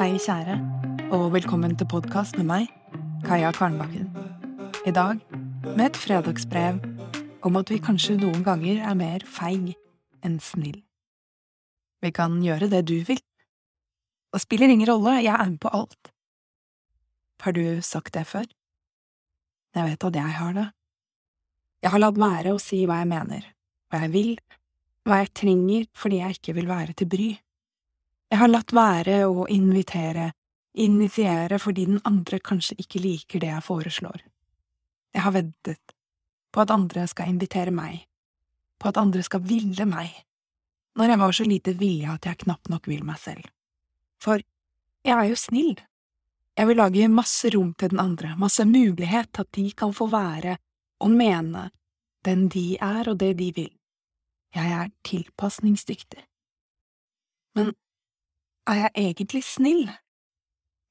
Hei, kjære, og velkommen til podkast med meg, Kaja Karnbakken. I dag med et fredagsbrev om at vi kanskje noen ganger er mer feig enn snill. Vi kan gjøre det du vil. Det spiller ingen rolle, jeg er med på alt. Har du sagt det før? Jeg vet at jeg har det. Jeg har latt være å si hva jeg mener, hva jeg vil, hva jeg trenger fordi jeg ikke vil være til bry. Jeg har latt være å invitere, initiere fordi den andre kanskje ikke liker det jeg foreslår. Jeg har ventet på at andre skal invitere meg, på at andre skal ville meg, når jeg var så lite villig at jeg knapt nok vil meg selv. For jeg er jo snill. Jeg vil lage masse rom til den andre, masse mulighet til at de kan få være og mene den de er og det de vil. Jeg er tilpasningsdyktig. Men er jeg egentlig snill,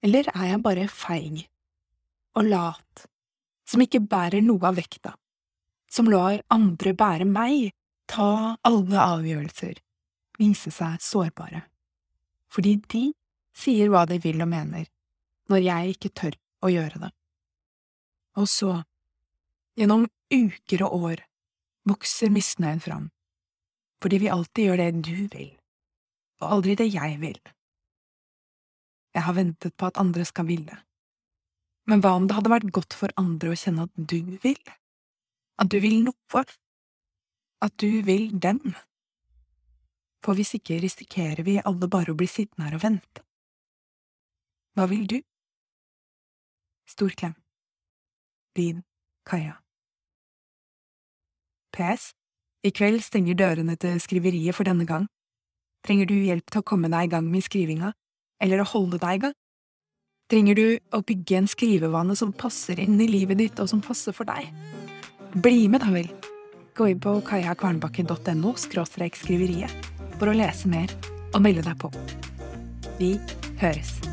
eller er jeg bare feig og lat, som ikke bærer noe av vekta, som lar andre bære meg, ta alle avgjørelser, vise seg sårbare, fordi de sier hva de vil og mener, når jeg ikke tør å gjøre det. Og så, gjennom uker og år, vokser misnøyen fram, fordi vi alltid gjør det du vil, og aldri det jeg vil. Jeg har ventet på at andre skal ville. Men hva om det hadde vært godt for andre å kjenne at du vil? At du vil noe? At du vil dem? For hvis ikke risikerer vi alle bare å bli sittende her og vente. Hva vil du? Stor klem. Din Kaja. PS. I kveld stenger dørene til skriveriet for denne gang. Trenger du hjelp til å komme deg i gang med skrivinga? Eller å holde deg i gang? Trenger du å bygge en skrivevane som passer inn i livet ditt, og som passer for deg? Bli med, da vel! Gå inn på kajakvernbakken.no skriveriet for å lese mer og melde deg på. Vi høres!